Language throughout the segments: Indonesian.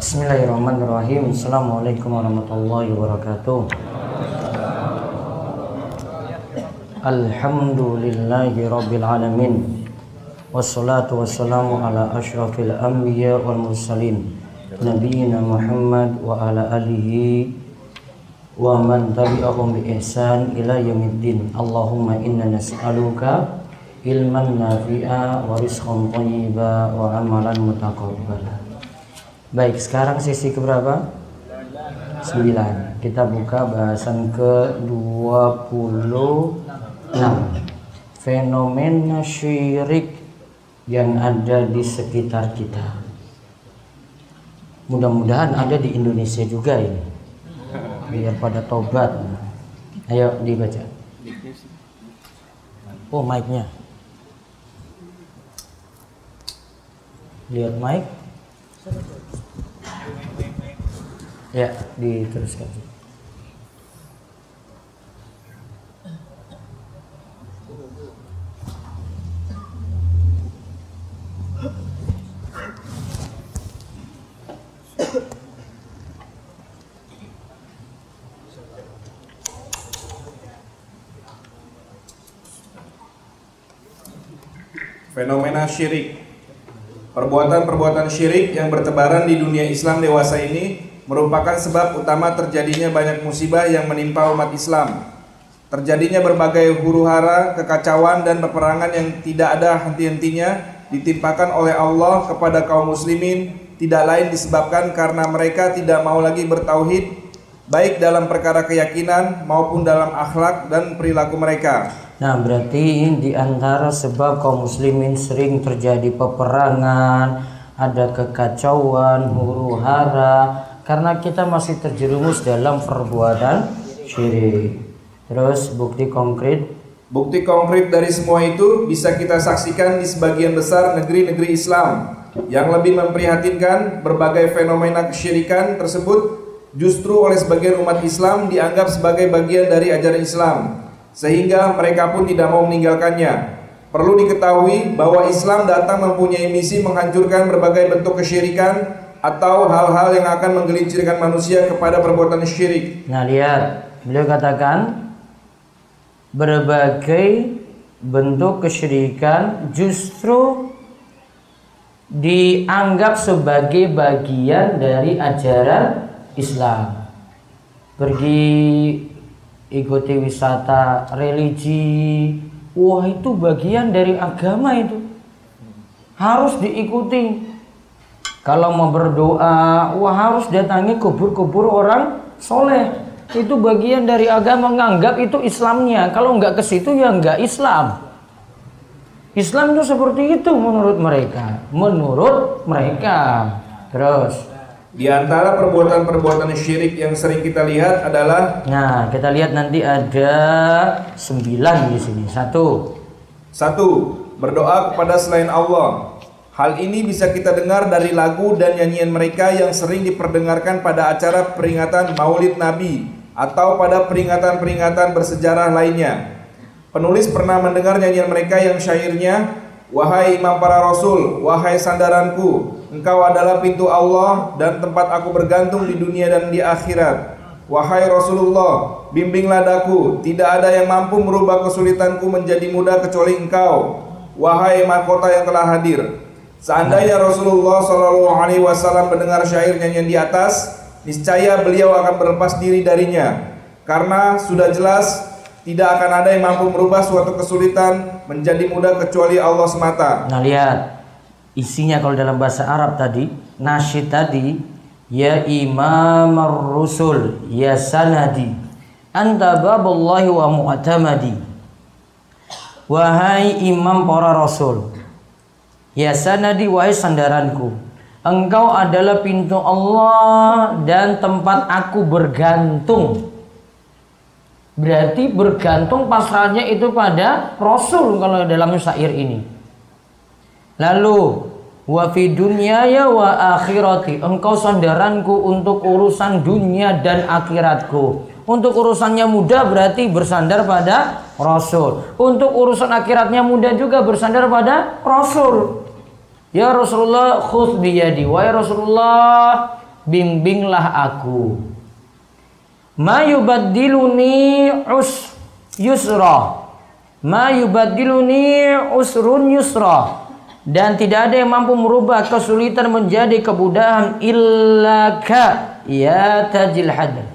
Bismillahirrahmanirrahim. Assalamualaikum warahmatullahi wabarakatuh. Alhamdulillahi rabbil alamin. Wassalatu wassalamu ala asyrafil anbiya wal mursalin. Nabiyyina Muhammad wa ala alihi wa man tabi'ahum bi ihsan ila yaumiddin. Allahumma inna nas'aluka ilman nafi'a wa rizqan thayyiba wa amalan mutaqabbala. Baik, sekarang sesi keberapa? 9. Kita buka bahasan ke-26. Fenomena syirik yang ada di sekitar kita. Mudah-mudahan ada di Indonesia juga ini. Biar pada tobat. Ayo dibaca. Oh, mic-nya. Lihat mic. Ya, diteruskan. Fenomena syirik Perbuatan-perbuatan syirik yang bertebaran di dunia Islam dewasa ini merupakan sebab utama terjadinya banyak musibah yang menimpa umat Islam. Terjadinya berbagai huru-hara, kekacauan dan peperangan yang tidak ada henti-hentinya ditimpakan oleh Allah kepada kaum muslimin tidak lain disebabkan karena mereka tidak mau lagi bertauhid baik dalam perkara keyakinan maupun dalam akhlak dan perilaku mereka. Nah, berarti di antara sebab kaum muslimin sering terjadi peperangan, ada kekacauan, huru-hara karena kita masih terjerumus dalam perbuatan syirik. Terus bukti konkret Bukti konkret dari semua itu bisa kita saksikan di sebagian besar negeri-negeri Islam. Yang lebih memprihatinkan, berbagai fenomena kesyirikan tersebut justru oleh sebagian umat Islam dianggap sebagai bagian dari ajaran Islam sehingga mereka pun tidak mau meninggalkannya. Perlu diketahui bahwa Islam datang mempunyai misi menghancurkan berbagai bentuk kesyirikan atau hal-hal yang akan menggelincirkan manusia kepada perbuatan syirik. Nah, lihat, beliau katakan berbagai bentuk kesyirikan justru dianggap sebagai bagian dari ajaran Islam. Pergi ikuti wisata religi. Wah itu bagian dari agama itu. Harus diikuti. Kalau mau berdoa wah harus datangi kubur-kubur orang soleh. Itu bagian dari agama. Menganggap itu Islamnya. Kalau nggak ke situ ya nggak Islam. Islam itu seperti itu menurut mereka. Menurut mereka. Terus di antara perbuatan-perbuatan syirik yang sering kita lihat adalah Nah, kita lihat nanti ada sembilan di sini. Satu. Satu, berdoa kepada selain Allah. Hal ini bisa kita dengar dari lagu dan nyanyian mereka yang sering diperdengarkan pada acara peringatan Maulid Nabi atau pada peringatan-peringatan bersejarah lainnya. Penulis pernah mendengar nyanyian mereka yang syairnya Wahai imam para rasul, wahai sandaranku, engkau adalah pintu Allah dan tempat aku bergantung di dunia dan di akhirat. Wahai Rasulullah, bimbinglah daku, tidak ada yang mampu merubah kesulitanku menjadi mudah kecuali engkau. Wahai mahkota yang telah hadir. Seandainya Rasulullah Shallallahu Alaihi Wasallam mendengar syair nyanyian di atas, niscaya beliau akan berlepas diri darinya. Karena sudah jelas tidak akan ada yang mampu merubah suatu kesulitan menjadi mudah kecuali Allah semata. Nah lihat isinya kalau dalam bahasa Arab tadi nasyid tadi ya imam rusul ya sanadi. Anta babullahi wa mu'tamadi. Wahai imam para rasul ya sanadi wahai sandaranku engkau adalah pintu Allah dan tempat aku bergantung. Berarti bergantung pasrahnya itu pada Rasul kalau dalam syair ini. Lalu wa fi ya wa akhirati engkau sandaranku untuk urusan dunia dan akhiratku. Untuk urusannya mudah berarti bersandar pada Rasul. Untuk urusan akhiratnya mudah juga bersandar pada Rasul. Ya Rasulullah khudh biyadi. Wahai Rasulullah bimbinglah aku. Ma yubaddiluni us yusra. Ma yubaddiluni usrun yusra. Dan tidak ada yang mampu merubah kesulitan menjadi kemudahan illa ka ya tajil hadr.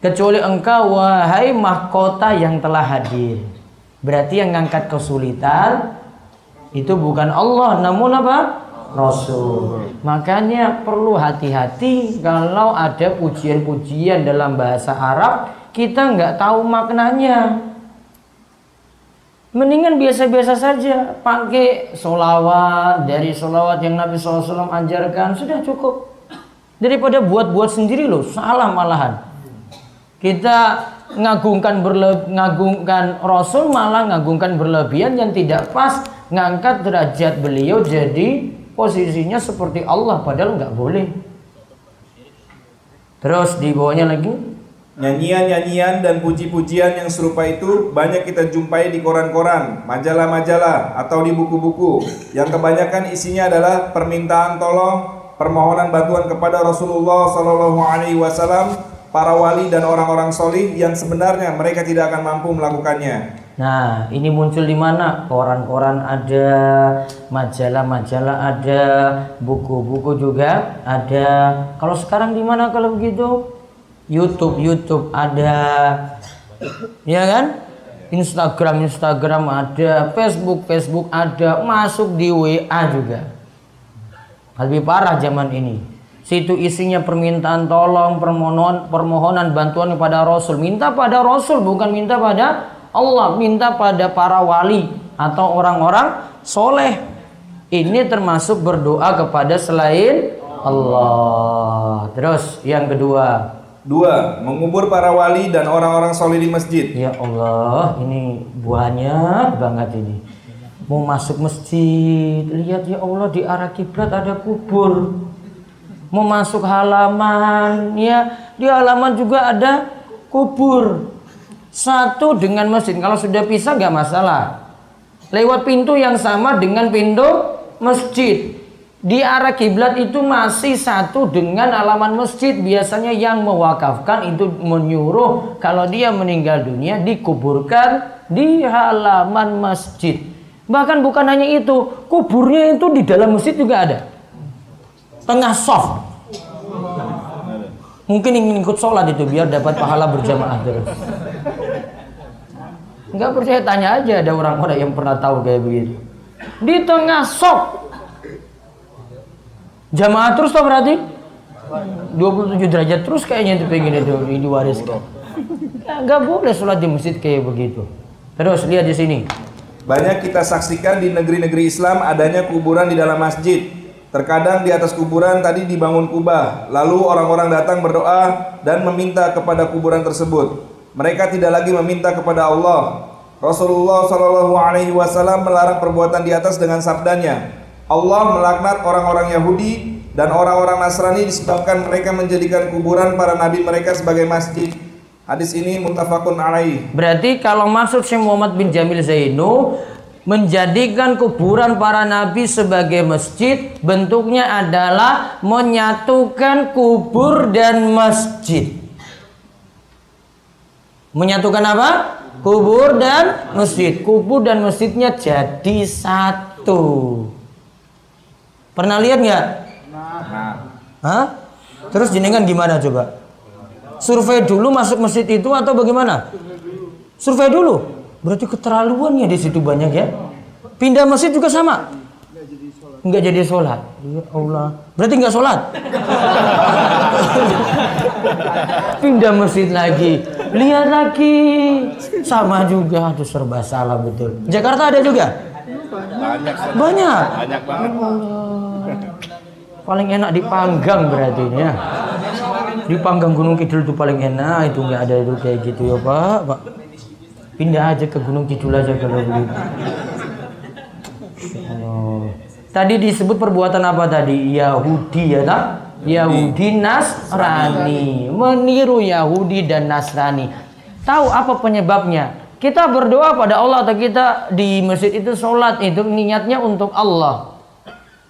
Kecuali engkau wahai mahkota yang telah hadir. Berarti yang ngangkat kesulitan itu bukan Allah namun apa? Rasul. Makanya perlu hati-hati kalau ada pujian-pujian dalam bahasa Arab kita nggak tahu maknanya. Mendingan biasa-biasa saja pakai solawat dari solawat yang Nabi SAW ajarkan sudah cukup. Daripada buat-buat sendiri loh, salah malahan. Kita ngagungkan ngagungkan Rasul malah ngagungkan berlebihan yang tidak pas ngangkat derajat beliau jadi posisinya seperti Allah padahal nggak boleh. Terus di bawahnya lagi Nyanyian-nyanyian dan puji-pujian yang serupa itu banyak kita jumpai di koran-koran, majalah-majalah, atau di buku-buku yang kebanyakan isinya adalah permintaan tolong, permohonan bantuan kepada Rasulullah Shallallahu Alaihi Wasallam, para wali dan orang-orang solih yang sebenarnya mereka tidak akan mampu melakukannya. Nah, ini muncul di mana? Koran-koran ada, majalah-majalah ada, buku-buku juga ada. Kalau sekarang di mana kalau begitu? YouTube, YouTube ada. Ya kan? Instagram, Instagram ada, Facebook, Facebook ada, masuk di WA juga. Lebih parah zaman ini. Situ isinya permintaan tolong, permohonan, permohonan bantuan kepada Rasul. Minta pada Rasul, bukan minta pada Allah. Minta pada para wali atau orang-orang soleh. Ini termasuk berdoa kepada selain Allah. Terus yang kedua, Dua, mengubur para wali dan orang-orang soleh di masjid. Ya Allah, ini banyak banget ini. Mau masuk masjid, lihat ya Allah di arah kiblat ada kubur. Mau masuk halaman, ya di halaman juga ada kubur. Satu dengan masjid, kalau sudah pisah nggak masalah. Lewat pintu yang sama dengan pintu masjid di arah kiblat itu masih satu dengan halaman masjid. Biasanya yang mewakafkan itu menyuruh kalau dia meninggal dunia dikuburkan di halaman masjid. Bahkan bukan hanya itu, kuburnya itu di dalam masjid juga ada. Tengah soft. Mungkin ingin ikut sholat itu biar dapat pahala berjamaah terus. Enggak percaya tanya aja ada orang-orang yang pernah tahu kayak begitu. Di tengah soft Jamaah terus toh berarti? 27 derajat terus kayaknya itu pengen itu diwariskan. Enggak boleh sholat di masjid kayak begitu. Terus lihat di sini. Banyak kita saksikan di negeri-negeri Islam adanya kuburan di dalam masjid. Terkadang di atas kuburan tadi dibangun kubah, lalu orang-orang datang berdoa dan meminta kepada kuburan tersebut. Mereka tidak lagi meminta kepada Allah. Rasulullah Shallallahu Alaihi Wasallam melarang perbuatan di atas dengan sabdanya, Allah melaknat orang-orang Yahudi dan orang-orang Nasrani disebabkan mereka menjadikan kuburan para nabi mereka sebagai masjid. Hadis ini muttafaqun alaih. Berarti kalau maksud Syekh Muhammad bin Jamil Zainu menjadikan kuburan para nabi sebagai masjid bentuknya adalah menyatukan kubur dan masjid. Menyatukan apa? Kubur dan masjid. Kubur dan masjidnya jadi satu. Pernah lihat nggak? Hah? Terus jenengan gimana coba? Survei dulu masuk masjid itu atau bagaimana? Survei dulu. Berarti keterlaluan ya di situ banyak ya. Pindah masjid juga sama. Enggak jadi sholat. Ya Allah. Berarti enggak sholat. Pindah masjid lagi. Lihat lagi. Sama juga. Aduh serba salah betul. Jakarta ada juga? Banyak. Banyak. Banyak banget. Paling enak dipanggang berarti ini ya. Dipanggang Gunung Kidul itu paling enak. Itu nggak ada itu kayak gitu ya Pak. Pak. Pindah aja ke Gunung Kidul aja kalau begitu. Tadi disebut perbuatan apa tadi? Yahudi ya tak? Yahudi Nasrani. Meniru Yahudi dan Nasrani. Tahu apa penyebabnya? Kita berdoa pada Allah atau kita di masjid itu sholat itu niatnya untuk Allah.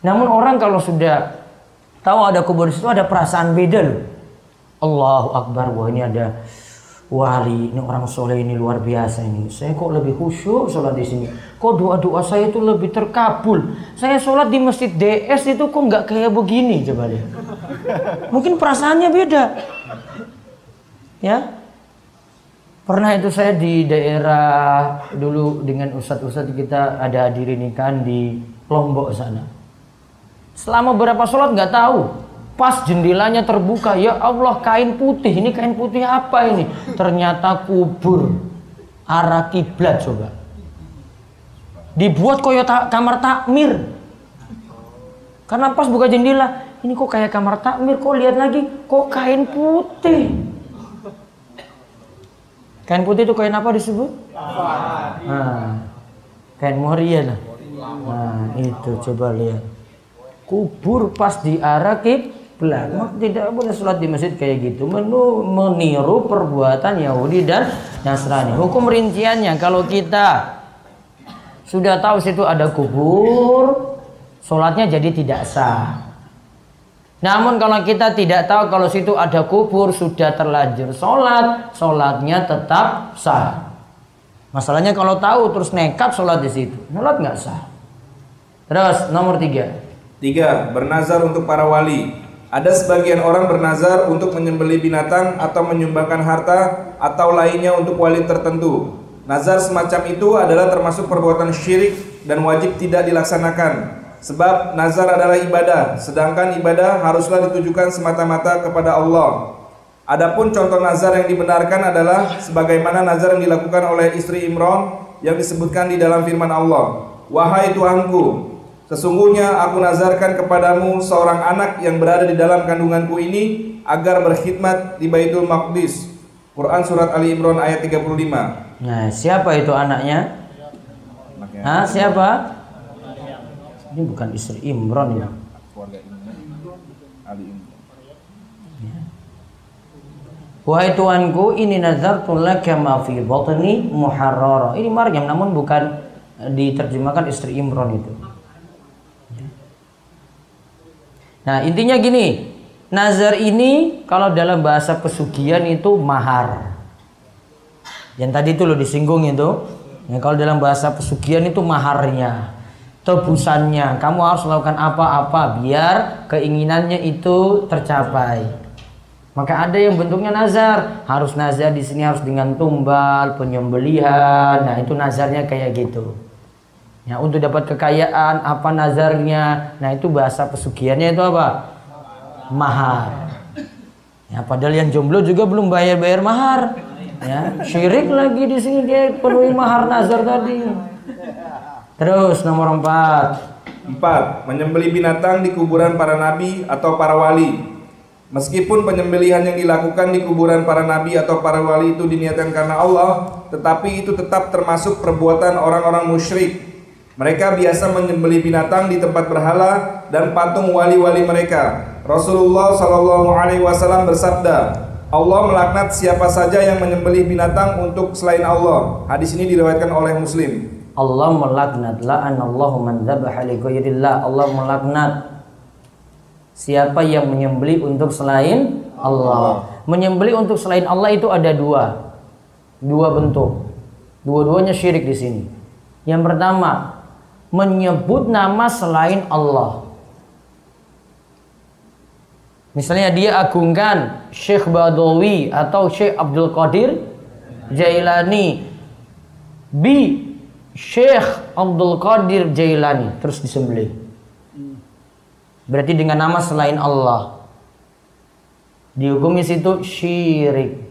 Namun orang kalau sudah tahu ada kubur di situ ada perasaan beda loh. Allahu Akbar, wah ini ada wali, ini orang soleh ini luar biasa ini. Saya kok lebih khusyuk sholat di sini. Kok doa-doa saya itu lebih terkabul. Saya sholat di masjid DS itu kok nggak kayak begini coba lihat. Mungkin perasaannya beda. Ya, Pernah itu saya di daerah dulu dengan ustadz-ustadz kita ada hadirin nikahan di Lombok sana. Selama berapa sholat nggak tahu. Pas jendelanya terbuka, ya Allah kain putih. Ini kain putih apa ini? Ternyata kubur arah kiblat coba. Dibuat koyo ta kamar takmir. Karena pas buka jendela, ini kok kayak kamar takmir, kok lihat lagi, kok kain putih. Kain putih itu kain apa disebut? Nah, kain muhriya lah. Nah, itu coba lihat. Kubur pas di arah kiblat. Tidak boleh sholat di masjid kayak gitu. Menu, meniru perbuatan Yahudi dan Nasrani. Hukum rinciannya kalau kita sudah tahu situ ada kubur, sholatnya jadi tidak sah. Namun kalau kita tidak tahu kalau situ ada kubur sudah terlanjur sholat, sholatnya tetap sah. Masalahnya kalau tahu terus nekat sholat di situ, sholat nggak sah. Terus nomor tiga. Tiga, bernazar untuk para wali. Ada sebagian orang bernazar untuk menyembelih binatang atau menyumbangkan harta atau lainnya untuk wali tertentu. Nazar semacam itu adalah termasuk perbuatan syirik dan wajib tidak dilaksanakan. Sebab nazar adalah ibadah, sedangkan ibadah haruslah ditujukan semata-mata kepada Allah. Adapun contoh nazar yang dibenarkan adalah sebagaimana nazar yang dilakukan oleh istri Imran yang disebutkan di dalam firman Allah. Wahai Tuhanku, sesungguhnya aku nazarkan kepadamu seorang anak yang berada di dalam kandunganku ini agar berkhidmat di Baitul Maqdis. Quran surat Ali Imran ayat 35. Nah, siapa itu anaknya? Hah, siapa? Ini bukan istri Imron ya. Keluarga. Ali. Ya. Wahai Tuanku, ini nazartu laka ma fi batni muharrara. Ini Maryam namun bukan diterjemahkan istri Imron itu. Ya. Nah, intinya gini, nazar ini kalau dalam bahasa pesugihan itu mahar. Yang tadi itu lo disinggung itu. Ya, kalau dalam bahasa pesugihan itu maharnya tebusannya. Kamu harus melakukan apa-apa biar keinginannya itu tercapai. Maka ada yang bentuknya nazar, harus nazar di sini harus dengan tumbal, penyembelihan. Nah, itu nazarnya kayak gitu. Ya, untuk dapat kekayaan apa nazarnya? Nah, itu bahasa pesugihannya itu apa? Mahar. Ya, padahal yang jomblo juga belum bayar-bayar mahar. Ya, syirik lagi di sini dia penuhi mahar nazar tadi. Terus nomor empat. Empat, menyembelih binatang di kuburan para nabi atau para wali. Meskipun penyembelihan yang dilakukan di kuburan para nabi atau para wali itu diniatkan karena Allah, tetapi itu tetap termasuk perbuatan orang-orang musyrik. Mereka biasa menyembelih binatang di tempat berhala dan patung wali-wali mereka. Rasulullah Shallallahu Alaihi Wasallam bersabda, Allah melaknat siapa saja yang menyembelih binatang untuk selain Allah. Hadis ini diriwayatkan oleh Muslim. Allah melaknat man dzabaha li ghairillah. Allah melaknat siapa yang menyembeli untuk selain Allah. Menyembeli untuk selain Allah itu ada dua. Dua bentuk. Dua-duanya syirik di sini. Yang pertama, menyebut nama selain Allah. Misalnya dia agungkan Syekh Badawi atau Syekh Abdul Qadir Jailani bi Syekh Abdul Qadir Jailani terus disembelih. Berarti dengan nama selain Allah. Dihukumi situ syirik.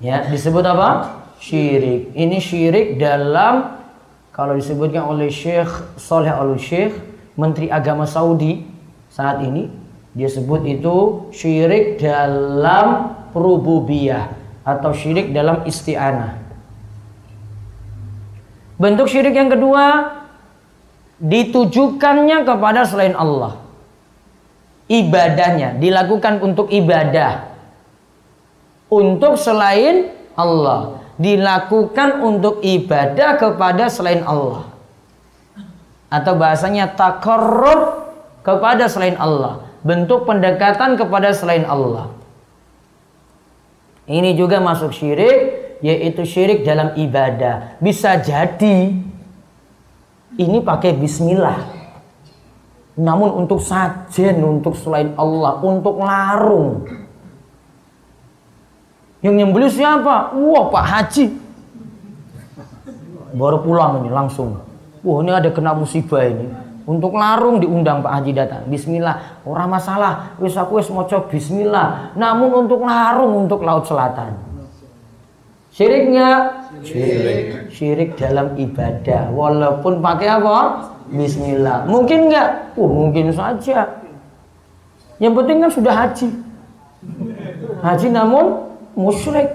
Ya, disebut apa? Syirik. Ini syirik dalam kalau disebutkan oleh Syekh Saleh Al Syekh, Menteri Agama Saudi saat ini, dia sebut itu syirik dalam rububiyah atau syirik dalam isti'anah. Bentuk syirik yang kedua ditujukannya kepada selain Allah. Ibadahnya dilakukan untuk ibadah. Untuk selain Allah, dilakukan untuk ibadah kepada selain Allah. Atau bahasanya takarrub kepada selain Allah, bentuk pendekatan kepada selain Allah. Ini juga masuk syirik, yaitu syirik dalam ibadah. Bisa jadi ini pakai bismillah. Namun untuk sajen, untuk selain Allah, untuk larung. Yang nyembelih siapa? Wah, Pak Haji. Baru pulang ini langsung. Wah, ini ada kena musibah ini. Untuk larung diundang Pak Haji datang. Bismillah. Orang masalah. Wis aku wis maca bismillah. Namun untuk larung untuk laut selatan. Syirik nggak? Syirik. Syirik dalam ibadah. Walaupun pakai apa? Bismillah. Mungkin nggak? Oh, mungkin saja. Yang penting kan sudah haji. Haji namun musyrik.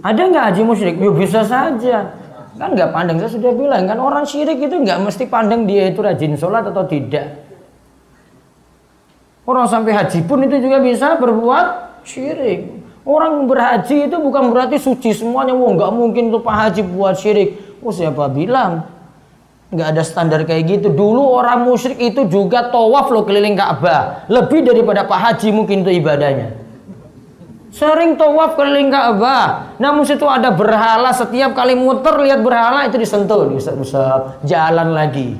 Ada nggak haji musyrik? Ya bisa saja. Kan nggak pandang. Saya sudah bilang kan orang syirik itu nggak mesti pandang dia itu rajin sholat atau tidak. Orang sampai haji pun itu juga bisa berbuat syirik. Orang berhaji itu bukan berarti suci semuanya. Wah nggak mungkin tuh Pak Haji buat syirik. Oh siapa bilang? Nggak ada standar kayak gitu. Dulu orang musyrik itu juga tawaf loh keliling Ka'bah. Lebih daripada Pak Haji mungkin itu ibadahnya. Sering tawaf keliling Ka'bah. Namun situ ada berhala. Setiap kali muter lihat berhala itu disentuh. Usap, jalan lagi.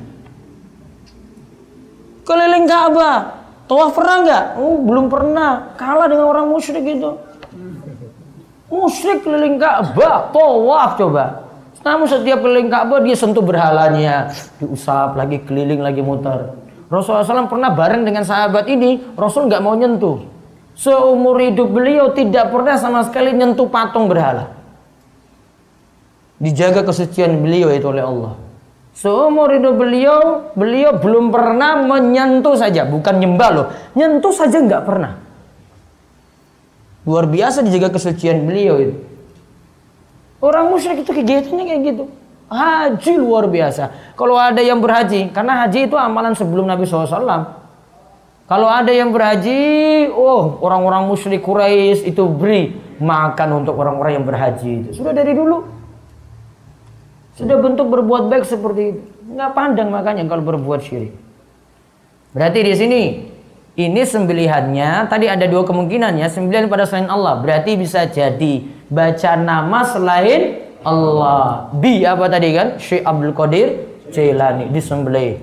Keliling Ka'bah. Tawaf pernah nggak? Oh, belum pernah. Kalah dengan orang musyrik itu. Musyrik keliling Ka'bah, tawaf coba. Namun setiap keliling Ka'bah dia sentuh berhalanya, diusap lagi keliling lagi muter. Rasulullah SAW pernah bareng dengan sahabat ini, Rasul nggak mau nyentuh. Seumur hidup beliau tidak pernah sama sekali nyentuh patung berhala. Dijaga kesucian beliau itu oleh Allah. Seumur hidup beliau, beliau belum pernah menyentuh saja, bukan nyembah loh, nyentuh saja nggak pernah. Luar biasa dijaga kesucian beliau itu. Orang musyrik itu kegiatannya kayak gitu. Haji luar biasa. Kalau ada yang berhaji, karena haji itu amalan sebelum Nabi SAW. Kalau ada yang berhaji, oh orang-orang musyrik Quraisy itu beri makan untuk orang-orang yang berhaji itu. Sudah dari dulu. Sudah bentuk berbuat baik seperti itu. Nggak pandang makanya kalau berbuat syirik. Berarti di sini ini sembelihannya tadi ada dua kemungkinan ya sembelihan pada selain Allah berarti bisa jadi baca nama selain Allah. Bi apa tadi kan? Syekh Abdul Qadir Jailani disembelih.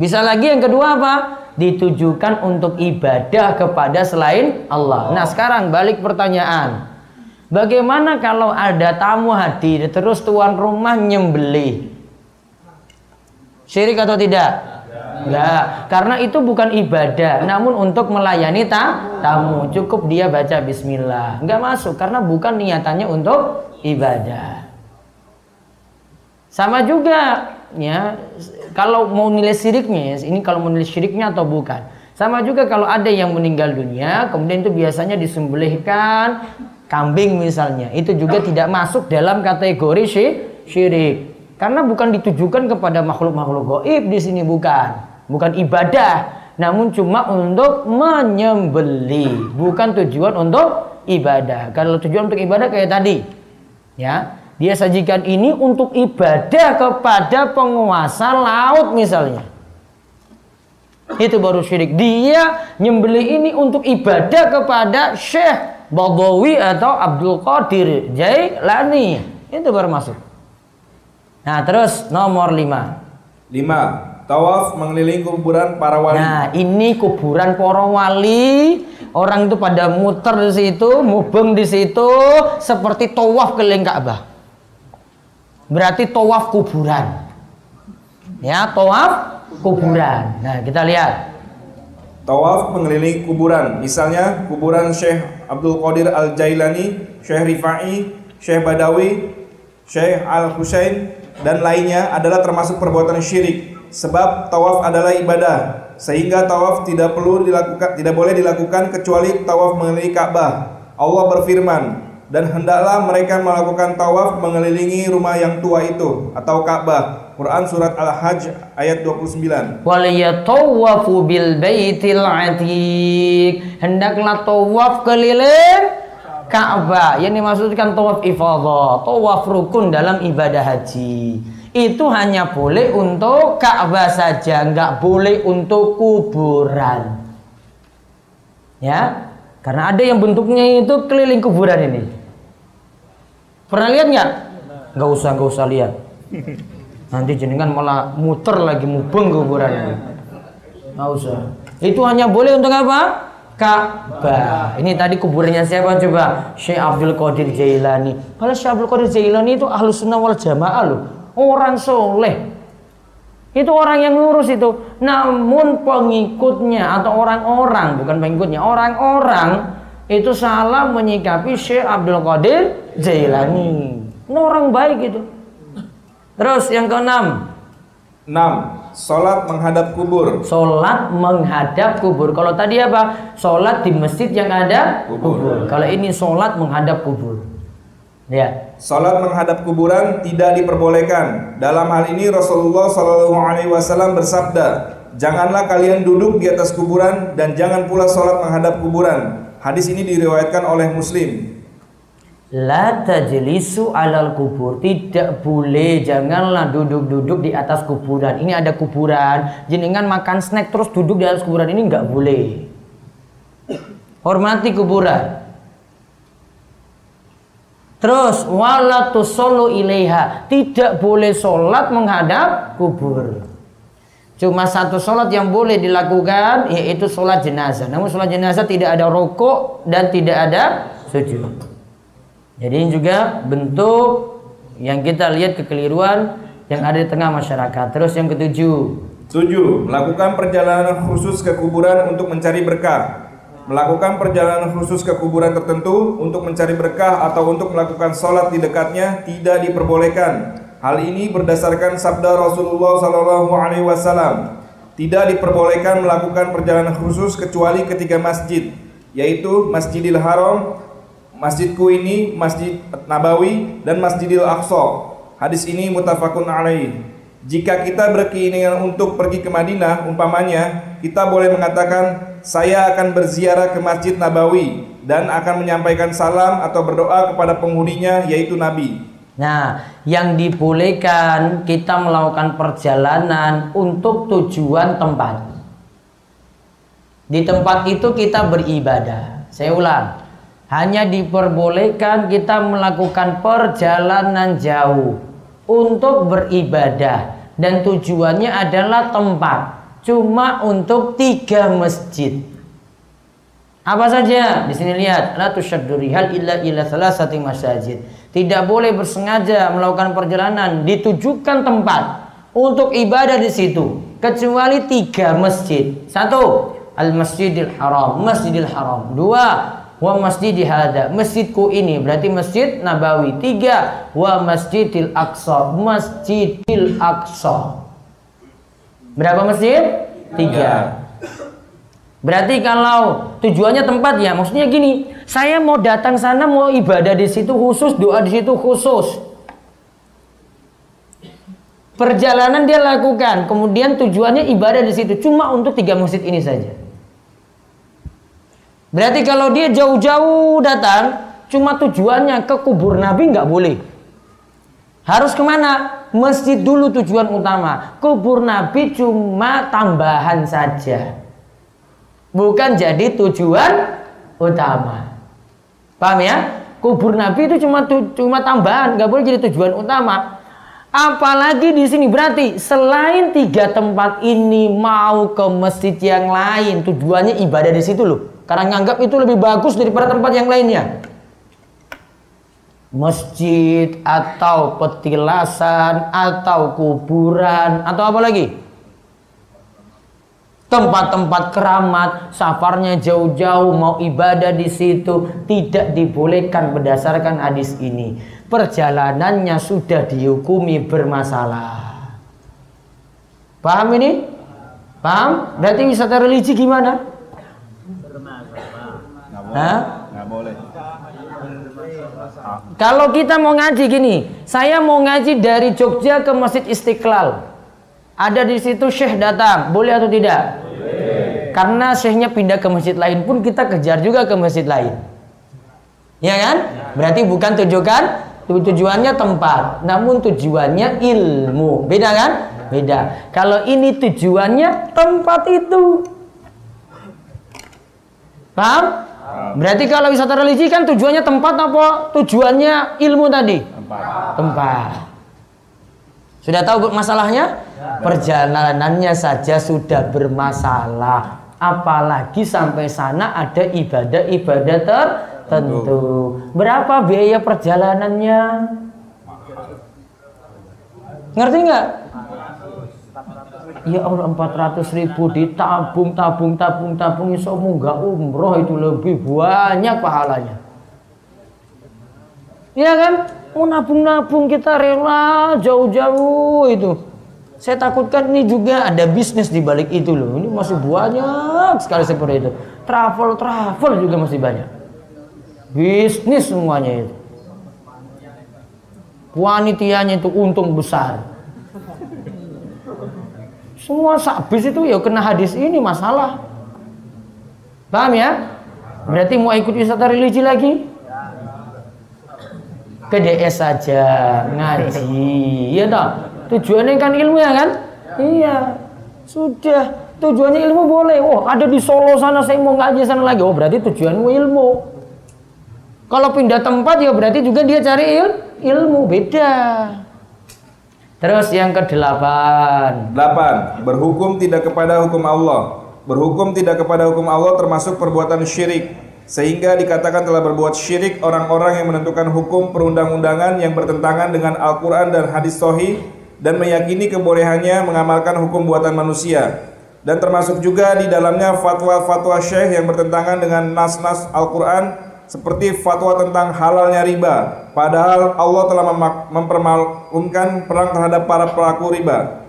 Bisa lagi yang kedua apa? Ditujukan untuk ibadah kepada selain Allah. Nah sekarang balik pertanyaan. Bagaimana kalau ada tamu hadir terus tuan rumah nyembelih? Syirik atau tidak Enggak, karena itu bukan ibadah, namun untuk melayani ta tamu. Cukup dia baca bismillah. Enggak masuk karena bukan niatannya untuk ibadah. Sama juga ya, kalau mau nilai syiriknya, ini kalau mau nilai syiriknya atau bukan. Sama juga kalau ada yang meninggal dunia, kemudian itu biasanya disembelihkan kambing misalnya. Itu juga tidak masuk dalam kategori syirik. Karena bukan ditujukan kepada makhluk-makhluk goib di sini bukan bukan ibadah namun cuma untuk menyembeli. Bukan tujuan untuk ibadah. Kalau tujuan untuk ibadah kayak tadi ya dia sajikan ini untuk ibadah kepada penguasa laut misalnya. Itu baru syirik. Dia nyembeli ini untuk ibadah kepada Syekh Badawi atau Abdul Qadir Jailani. Itu baru masuk. Nah terus nomor lima. Lima Tawaf mengelilingi kuburan para wali. Nah, ini kuburan para wali. Orang itu pada muter di situ, mubeng di situ, seperti tawaf keliling Ka'bah. Berarti tawaf kuburan. Ya, tawaf kuburan. Nah, kita lihat. Tawaf mengelilingi kuburan. Misalnya kuburan Syekh Abdul Qadir Al-Jailani, Syekh Rifai, Syekh Badawi, Syekh Al-Husain dan lainnya adalah termasuk perbuatan syirik sebab tawaf adalah ibadah sehingga tawaf tidak perlu dilakukan tidak boleh dilakukan kecuali tawaf mengelilingi Ka'bah. Allah berfirman, dan hendaklah mereka melakukan tawaf mengelilingi rumah yang tua itu atau Ka'bah. Quran surat Al-Hajj ayat 29. Wal yatawafu bil baitil atiq. Hendaklah tawaf keliling Ka'bah. Yang dimaksudkan tawaf ifadah, tawaf rukun dalam ibadah haji. Itu hanya boleh untuk Ka'bah saja, nggak boleh untuk kuburan. Ya, karena ada yang bentuknya itu keliling kuburan ini. Pernah lihat nggak? Nggak usah, nggak usah lihat. Nanti jenengan malah muter lagi mubeng kuburan. Nggak usah. Itu hanya boleh untuk apa? Ka'bah. Ini tadi kuburannya siapa coba? Syekh Abdul Qadir Jailani. Padahal Syekh Abdul Qadir Jailani itu ahlu sunnah wal jamaah loh. Orang soleh. Itu orang yang lurus itu. Namun pengikutnya atau orang-orang, bukan pengikutnya, orang-orang itu salah menyikapi Syekh Abdul Qadir Jailani. Ini orang baik itu. Terus yang keenam. Enam, Sholat menghadap kubur. Sholat menghadap kubur. Kalau tadi apa? Sholat di masjid yang ada kubur. kubur. Kalau ini sholat menghadap kubur. Ya. Sholat menghadap kuburan tidak diperbolehkan. Dalam hal ini Rasulullah Shallallahu Alaihi Wasallam bersabda, janganlah kalian duduk di atas kuburan dan jangan pula sholat menghadap kuburan. Hadis ini diriwayatkan oleh Muslim. La tajlisu alal kubur Tidak boleh Janganlah duduk-duduk di atas kuburan Ini ada kuburan Jenengan makan snack terus duduk di atas kuburan Ini nggak boleh Hormati kuburan Terus walatu solo ilaiha Tidak boleh sholat menghadap kubur Cuma satu sholat yang boleh dilakukan yaitu sholat jenazah. Namun sholat jenazah tidak ada rokok dan tidak ada sujud. Jadi ini juga bentuk yang kita lihat kekeliruan yang ada di tengah masyarakat. Terus yang ketujuh. Tujuh, melakukan perjalanan khusus ke kuburan untuk mencari berkah. Melakukan perjalanan khusus ke kuburan tertentu untuk mencari berkah atau untuk melakukan sholat di dekatnya tidak diperbolehkan Hal ini berdasarkan sabda Rasulullah Sallallahu Alaihi Wasallam. Tidak diperbolehkan melakukan perjalanan khusus kecuali ketiga masjid, yaitu Masjidil Haram, Masjidku ini, Masjid Nabawi, dan Masjidil Aqsa. Hadis ini mutafakun alaih. Jika kita berkeinginan untuk pergi ke Madinah, umpamanya, kita boleh mengatakan, saya akan berziarah ke Masjid Nabawi dan akan menyampaikan salam atau berdoa kepada penghuninya, yaitu Nabi. Nah, yang dibolehkan kita melakukan perjalanan untuk tujuan tempat. Di tempat itu kita beribadah. Saya ulang, hanya diperbolehkan kita melakukan perjalanan jauh untuk beribadah dan tujuannya adalah tempat. Cuma untuk tiga masjid. Apa saja? Di sini lihat, la tusyaddu rihal illa ila salasati masajid tidak boleh bersengaja melakukan perjalanan ditujukan tempat untuk ibadah di situ kecuali tiga masjid. Satu, Al Masjidil Haram, Masjidil Haram. Dua, wa masjidi hada, masjidku ini berarti Masjid Nabawi. Tiga, wa Masjidil Aqsa, Masjidil Aqsa. Berapa masjid? Tiga. Berarti kalau tujuannya tempat ya, maksudnya gini, saya mau datang sana mau ibadah di situ khusus, doa di situ khusus. Perjalanan dia lakukan, kemudian tujuannya ibadah di situ cuma untuk tiga masjid ini saja. Berarti kalau dia jauh-jauh datang, cuma tujuannya ke kubur Nabi nggak boleh. Harus ke mana? Masjid dulu tujuan utama. Kubur Nabi cuma tambahan saja bukan jadi tujuan utama. Paham ya? Kubur Nabi itu cuma cuma tambahan, nggak boleh jadi tujuan utama. Apalagi di sini berarti selain tiga tempat ini mau ke masjid yang lain, tujuannya ibadah di situ loh. Karena nganggap itu lebih bagus daripada tempat yang lainnya. Masjid atau petilasan atau kuburan atau apa lagi? tempat-tempat keramat, safarnya jauh-jauh mau ibadah di situ tidak dibolehkan berdasarkan hadis ini. Perjalanannya sudah dihukumi bermasalah. Paham ini? Paham? Berarti wisata religi gimana? Hah? boleh. Kalau kita mau ngaji gini, saya mau ngaji dari Jogja ke Masjid Istiqlal. Ada di situ syekh datang, boleh atau tidak? Boleh. Karena syekhnya pindah ke masjid lain pun kita kejar juga ke masjid lain. Ya kan? Berarti bukan tujuan Tujuannya tempat, namun tujuannya ilmu. Beda kan? Beda. Kalau ini tujuannya tempat itu. Paham? Berarti kalau wisata religi kan tujuannya tempat apa? Tujuannya ilmu tadi? Tempat. Tempat. Sudah tahu masalahnya? Perjalanannya saja sudah bermasalah. Apalagi sampai sana ada ibadah-ibadah tertentu. Berapa biaya perjalanannya? Ngerti nggak? Ya Allah 400 ribu ditabung, tabung, tabung, tabung Iso nggak umroh itu lebih banyak pahalanya. Iya kan? Mau nabung-nabung kita rela jauh-jauh itu. Saya takutkan ini juga ada bisnis di balik itu loh. Ini masih banyak sekali seperti itu. Travel-travel juga masih banyak. Bisnis semuanya itu. Wanitianya itu untung besar semua sabis itu ya kena hadis ini masalah. Paham ya? Berarti mau ikut wisata religi lagi? Ke DS saja ngaji, ya toh. Tujuannya kan ilmu ya kan? Iya. Sudah. Tujuannya ilmu boleh. Oh, ada di Solo sana saya mau ngaji sana lagi. Oh, berarti tujuanmu ilmu. Kalau pindah tempat ya berarti juga dia cari il ilmu beda. Terus yang kedelapan. Delapan. Berhukum tidak kepada hukum Allah. Berhukum tidak kepada hukum Allah termasuk perbuatan syirik. Sehingga dikatakan telah berbuat syirik orang-orang yang menentukan hukum perundang-undangan yang bertentangan dengan Al-Quran dan hadis sohi dan meyakini kebolehannya mengamalkan hukum buatan manusia. Dan termasuk juga di dalamnya fatwa-fatwa syekh yang bertentangan dengan nas-nas Al-Quran seperti fatwa tentang halalnya riba. Padahal Allah telah mempermalukan perang terhadap para pelaku riba.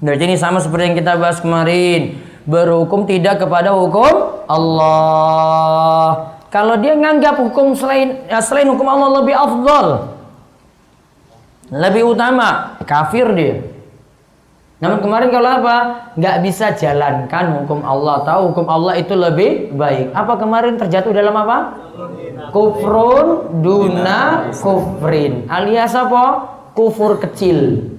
Berarti ini sama seperti yang kita bahas kemarin. Berhukum tidak kepada hukum Allah. Kalau dia nganggap hukum selain ya selain hukum Allah lebih afdol, lebih utama, kafir dia. Namun kemarin kalau apa? Nggak bisa jalankan hukum Allah. Tahu hukum Allah itu lebih baik. Apa kemarin terjatuh dalam apa? Kufrun duna kufrin. Alias apa? Kufur kecil.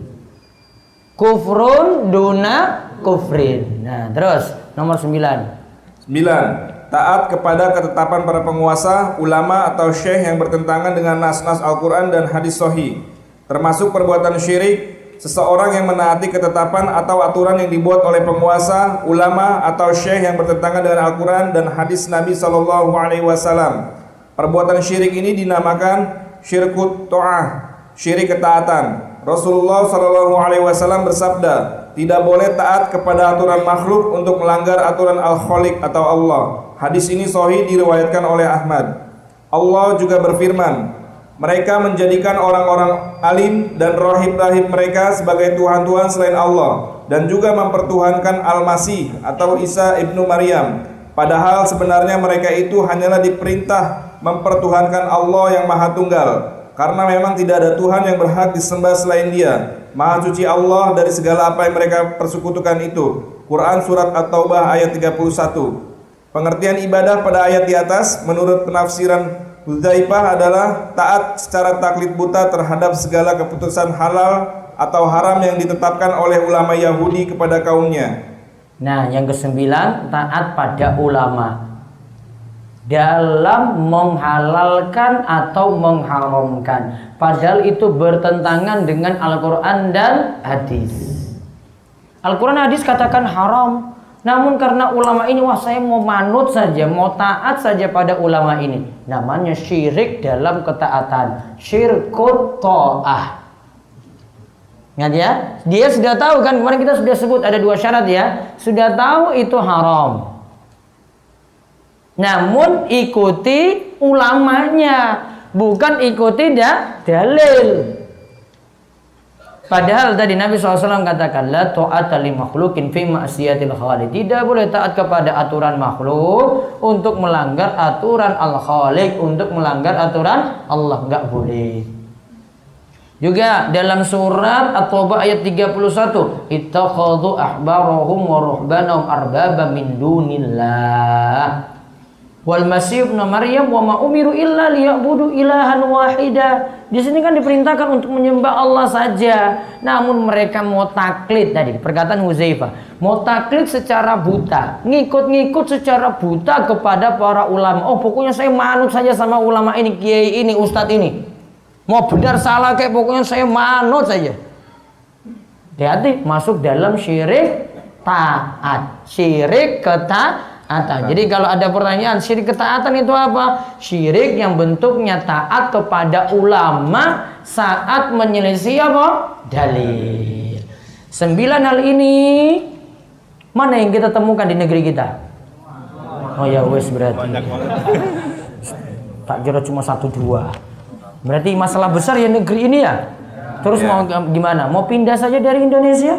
Kufrun duna kufrin. Nah, terus nomor 9. 9. Taat kepada ketetapan para penguasa, ulama atau syekh yang bertentangan dengan nas-nas Al-Quran dan hadis sohi. Termasuk perbuatan syirik, seseorang yang menaati ketetapan atau aturan yang dibuat oleh penguasa, ulama atau syekh yang bertentangan dengan Al-Quran dan hadis Nabi Shallallahu Alaihi Wasallam. Perbuatan syirik ini dinamakan syirkut to'ah, syirik ketaatan. Rasulullah Shallallahu Alaihi Wasallam bersabda, tidak boleh taat kepada aturan makhluk untuk melanggar aturan Al-Khaliq atau Allah. Hadis ini sahih diriwayatkan oleh Ahmad. Allah juga berfirman, mereka menjadikan orang-orang alim dan rohib-rahib mereka sebagai Tuhan-Tuhan selain Allah dan juga mempertuhankan Al-Masih atau Isa ibnu Maryam. Padahal sebenarnya mereka itu hanyalah diperintah mempertuhankan Allah yang Maha Tunggal karena memang tidak ada Tuhan yang berhak disembah selain Dia. Maha suci Allah dari segala apa yang mereka persekutukan itu. Quran surat At-Taubah ayat 31. Pengertian ibadah pada ayat di atas menurut penafsiran Hudzaifah adalah taat secara taklid buta terhadap segala keputusan halal atau haram yang ditetapkan oleh ulama Yahudi kepada kaumnya. Nah, yang kesembilan taat pada ulama dalam menghalalkan atau mengharamkan. Padahal itu bertentangan dengan Al-Quran dan hadis. Al-Quran hadis katakan haram, namun karena ulama ini wah saya mau manut saja, mau taat saja pada ulama ini. Namanya syirik dalam ketaatan. Syirkut ta'ah. Ingat ya? Dia sudah tahu kan kemarin kita sudah sebut ada dua syarat ya. Sudah tahu itu haram. Namun ikuti ulamanya, bukan ikuti dah dalil. Padahal tadi Nabi SAW katakan la ta'ata li makhlukin fi ma'siyatil khaliq. Tidak boleh taat kepada aturan makhluk untuk melanggar aturan al-khaliq, untuk melanggar aturan Allah enggak boleh. Juga dalam surat At-Taubah ayat 31, ittakhadhu ahbarahum wa ruhbanahum arbaba min dunillah. Wal Masih ibn Maryam wa ma umiru illa liya'budu ilahan wahida. Di sini kan diperintahkan untuk menyembah Allah saja. Namun mereka mau taklid tadi, perkataan Huzaifah. Mau taklid secara buta, ngikut-ngikut secara buta kepada para ulama. Oh, pokoknya saya manut saja sama ulama ini, kiai ini, ustadz ini. Mau benar salah kayak pokoknya saya manut saja. Hati-hati masuk dalam syirik taat. Syirik ketaatan ketaatan. Jadi kalau ada pertanyaan syirik ketaatan itu apa? Syirik yang bentuknya taat kepada ulama saat menyelisih apa? Dalil. Sembilan hal ini mana yang kita temukan di negeri kita? Oh ya wes berarti. Tak kira cuma satu dua. Berarti masalah besar ya negeri ini ya. Terus ya. mau gimana? Mau pindah saja dari Indonesia?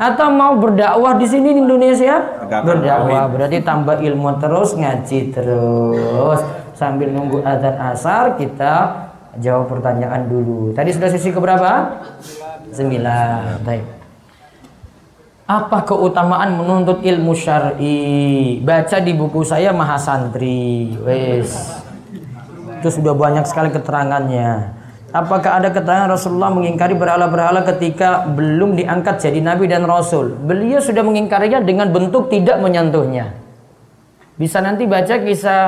Atau mau berdakwah di sini di Indonesia? Berdakwah. berarti tambah ilmu terus ngaji terus. Sambil nunggu adzan asar kita jawab pertanyaan dulu. Tadi sudah sesi keberapa? Sembilan. Baik. Apa keutamaan menuntut ilmu syar'i? Baca di buku saya Mahasantri. Wes. Itu sudah banyak sekali keterangannya Apakah ada keterangan Rasulullah mengingkari berhala-berhala ketika belum diangkat jadi nabi dan rasul? Beliau sudah mengingkarinya dengan bentuk tidak menyentuhnya. Bisa nanti baca kisah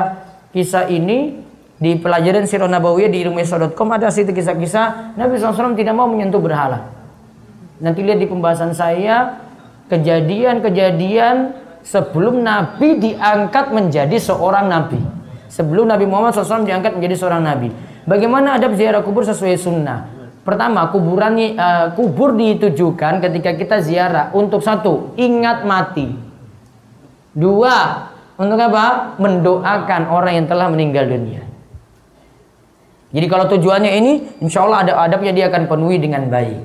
kisah ini di pelajaran Sirah Nabawiyah di ilmuisa.com ada situ kisah-kisah Nabi SAW tidak mau menyentuh berhala. Nanti lihat di pembahasan saya kejadian-kejadian sebelum Nabi diangkat menjadi seorang Nabi. Sebelum Nabi Muhammad SAW diangkat menjadi seorang Nabi. Bagaimana adab ziarah kubur sesuai sunnah? Pertama, kuburan uh, kubur ditujukan ketika kita ziarah untuk satu, ingat mati. Dua, untuk apa? Mendoakan orang yang telah meninggal dunia. Jadi kalau tujuannya ini, insya Allah ada adabnya dia akan penuhi dengan baik.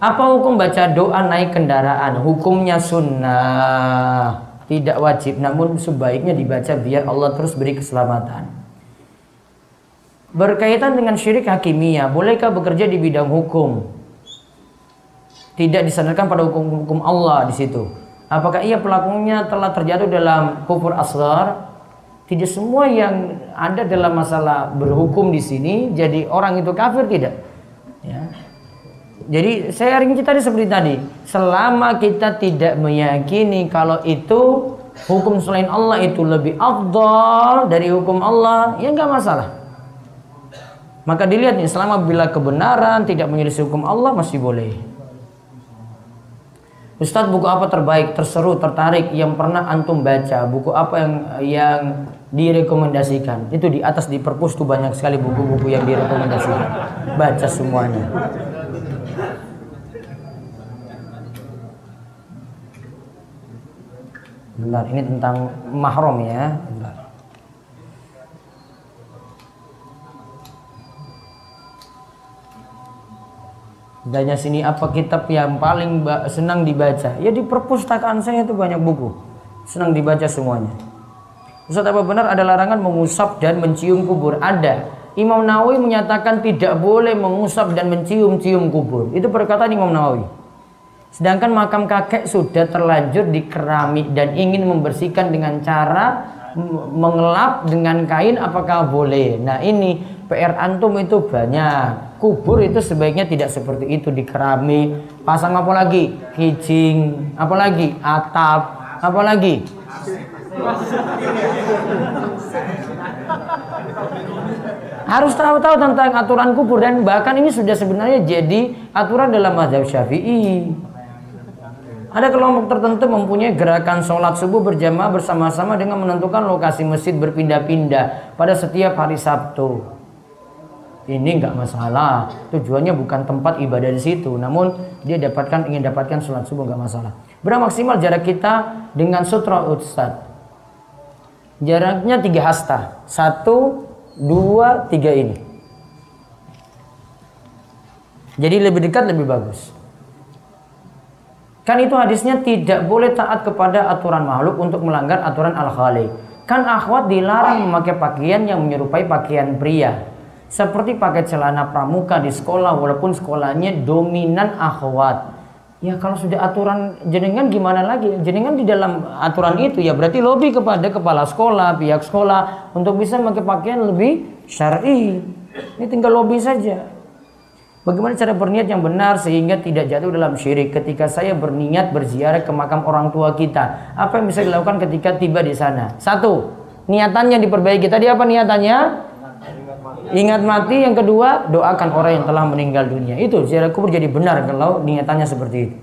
Apa hukum baca doa naik kendaraan? Hukumnya sunnah, tidak wajib, namun sebaiknya dibaca biar Allah terus beri keselamatan. Berkaitan dengan syirik hakimiyah, bolehkah bekerja di bidang hukum? Tidak disandarkan pada hukum-hukum Allah di situ. Apakah ia pelakunya telah terjatuh dalam kufur asgar? Tidak semua yang ada dalam masalah berhukum di sini jadi orang itu kafir tidak. Ya. Jadi saya rinci tadi seperti tadi, selama kita tidak meyakini kalau itu hukum selain Allah itu lebih afdal dari hukum Allah, ya enggak masalah. Maka dilihat nih selama bila kebenaran tidak menyelisih hukum Allah masih boleh. Ustadz buku apa terbaik, terseru, tertarik yang pernah antum baca? Buku apa yang yang direkomendasikan? Itu di atas di perpus tuh banyak sekali buku-buku yang direkomendasikan. Baca semuanya. Benar, ini tentang mahram ya. Benar. Danya sini apa kitab yang paling senang dibaca? Ya di perpustakaan saya itu banyak buku. Senang dibaca semuanya. Ustaz apa benar ada larangan mengusap dan mencium kubur? Ada. Imam Nawawi menyatakan tidak boleh mengusap dan mencium-cium kubur. Itu perkataan Imam Nawawi. Sedangkan makam kakek sudah terlanjur di keramik dan ingin membersihkan dengan cara mengelap dengan kain apakah boleh? Nah ini PR antum itu banyak kubur itu sebaiknya tidak seperti itu di keramik pasang apa lagi? Kijing. Apa lagi? Atap. Apa lagi? Harus tahu-tahu tentang aturan kubur dan bahkan ini sudah sebenarnya jadi aturan dalam mazhab syafi'i. Ada kelompok tertentu mempunyai gerakan sholat subuh berjamaah bersama-sama dengan menentukan lokasi masjid berpindah-pindah pada setiap hari Sabtu ini nggak masalah. Tujuannya bukan tempat ibadah di situ namun dia dapatkan ingin dapatkan sholat subuh nggak masalah. Berapa maksimal jarak kita dengan sutra ustad jaraknya tiga hasta. Satu dua tiga ini. Jadi lebih dekat lebih bagus. Kan itu hadisnya tidak boleh taat kepada aturan makhluk untuk melanggar aturan al-khaliq. Kan akhwat dilarang memakai pakaian yang menyerupai pakaian pria seperti pakai celana pramuka di sekolah walaupun sekolahnya dominan akhwat Ya kalau sudah aturan jenengan gimana lagi? Jenengan di dalam aturan itu ya berarti lobby kepada kepala sekolah, pihak sekolah untuk bisa memakai pakaian lebih syar'i. Ini tinggal lobby saja. Bagaimana cara berniat yang benar sehingga tidak jatuh dalam syirik ketika saya berniat berziarah ke makam orang tua kita? Apa yang bisa dilakukan ketika tiba di sana? Satu, niatannya diperbaiki. Tadi apa niatannya? Ingat mati. Yang kedua, doakan orang yang telah meninggal dunia. Itu ziarah kubur jadi benar kalau niatannya seperti itu.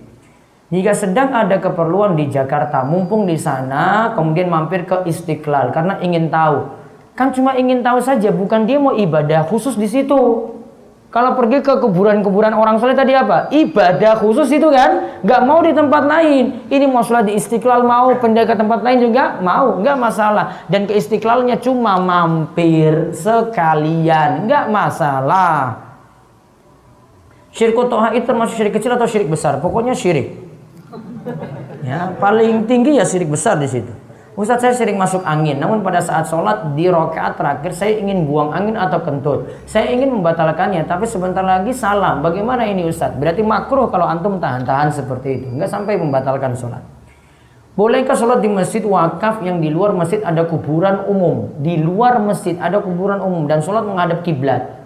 Jika sedang ada keperluan di Jakarta, mumpung di sana, kemudian mampir ke Istiqlal karena ingin tahu. Kan cuma ingin tahu saja, bukan dia mau ibadah khusus di situ. Kalau pergi ke kuburan-kuburan orang soleh tadi apa? Ibadah khusus itu kan? Gak mau di tempat lain. Ini mau sholat di istiqlal mau, pindah ke tempat lain juga mau, nggak masalah. Dan ke istiqlalnya cuma mampir sekalian, nggak masalah. Syirik toha itu termasuk syirik kecil atau syirik besar? Pokoknya syirik. Ya, paling tinggi ya syirik besar di situ. Ustaz saya sering masuk angin, namun pada saat sholat di rokaat terakhir saya ingin buang angin atau kentut. Saya ingin membatalkannya, tapi sebentar lagi salam. Bagaimana ini Ustaz? Berarti makruh kalau antum tahan-tahan seperti itu, nggak sampai membatalkan sholat. Bolehkah sholat di masjid wakaf yang di luar masjid ada kuburan umum? Di luar masjid ada kuburan umum dan sholat menghadap kiblat.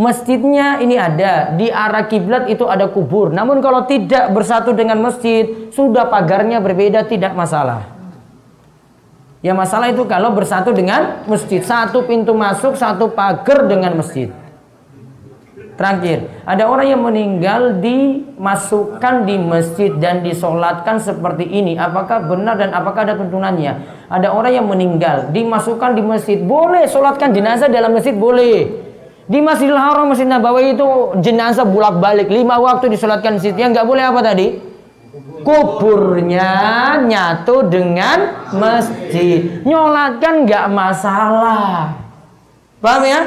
Masjidnya ini ada, di arah kiblat itu ada kubur. Namun kalau tidak bersatu dengan masjid, sudah pagarnya berbeda tidak masalah. Ya masalah itu kalau bersatu dengan masjid. Satu pintu masuk, satu pagar dengan masjid. Terakhir, ada orang yang meninggal dimasukkan di masjid dan disolatkan seperti ini. Apakah benar dan apakah ada tuntunannya? Ada orang yang meninggal dimasukkan di masjid, boleh solatkan jenazah dalam masjid boleh. Di Masjidil Haram, Masjid Nabawi itu jenazah bulak balik lima waktu disolatkan di situ. Yang nggak boleh apa tadi? Kuburnya nyatu dengan masjid. Nyolatkan nggak masalah. Paham ya?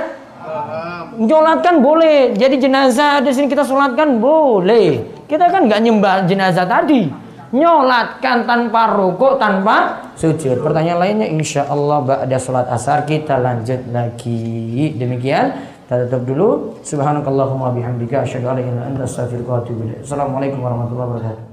Nyolatkan boleh. Jadi jenazah di sini kita sholatkan boleh. Kita kan nggak nyembah jenazah tadi. Nyolatkan tanpa rukuk, tanpa sujud. Pertanyaan lainnya insya Allah ada sholat asar kita lanjut lagi. Demikian. Kita tutup dulu. Subhanakallahumma bihamdika asyhadu an la ilaha illa anta astaghfiruka wa atubu ilaik. Assalamualaikum warahmatullahi wabarakatuh.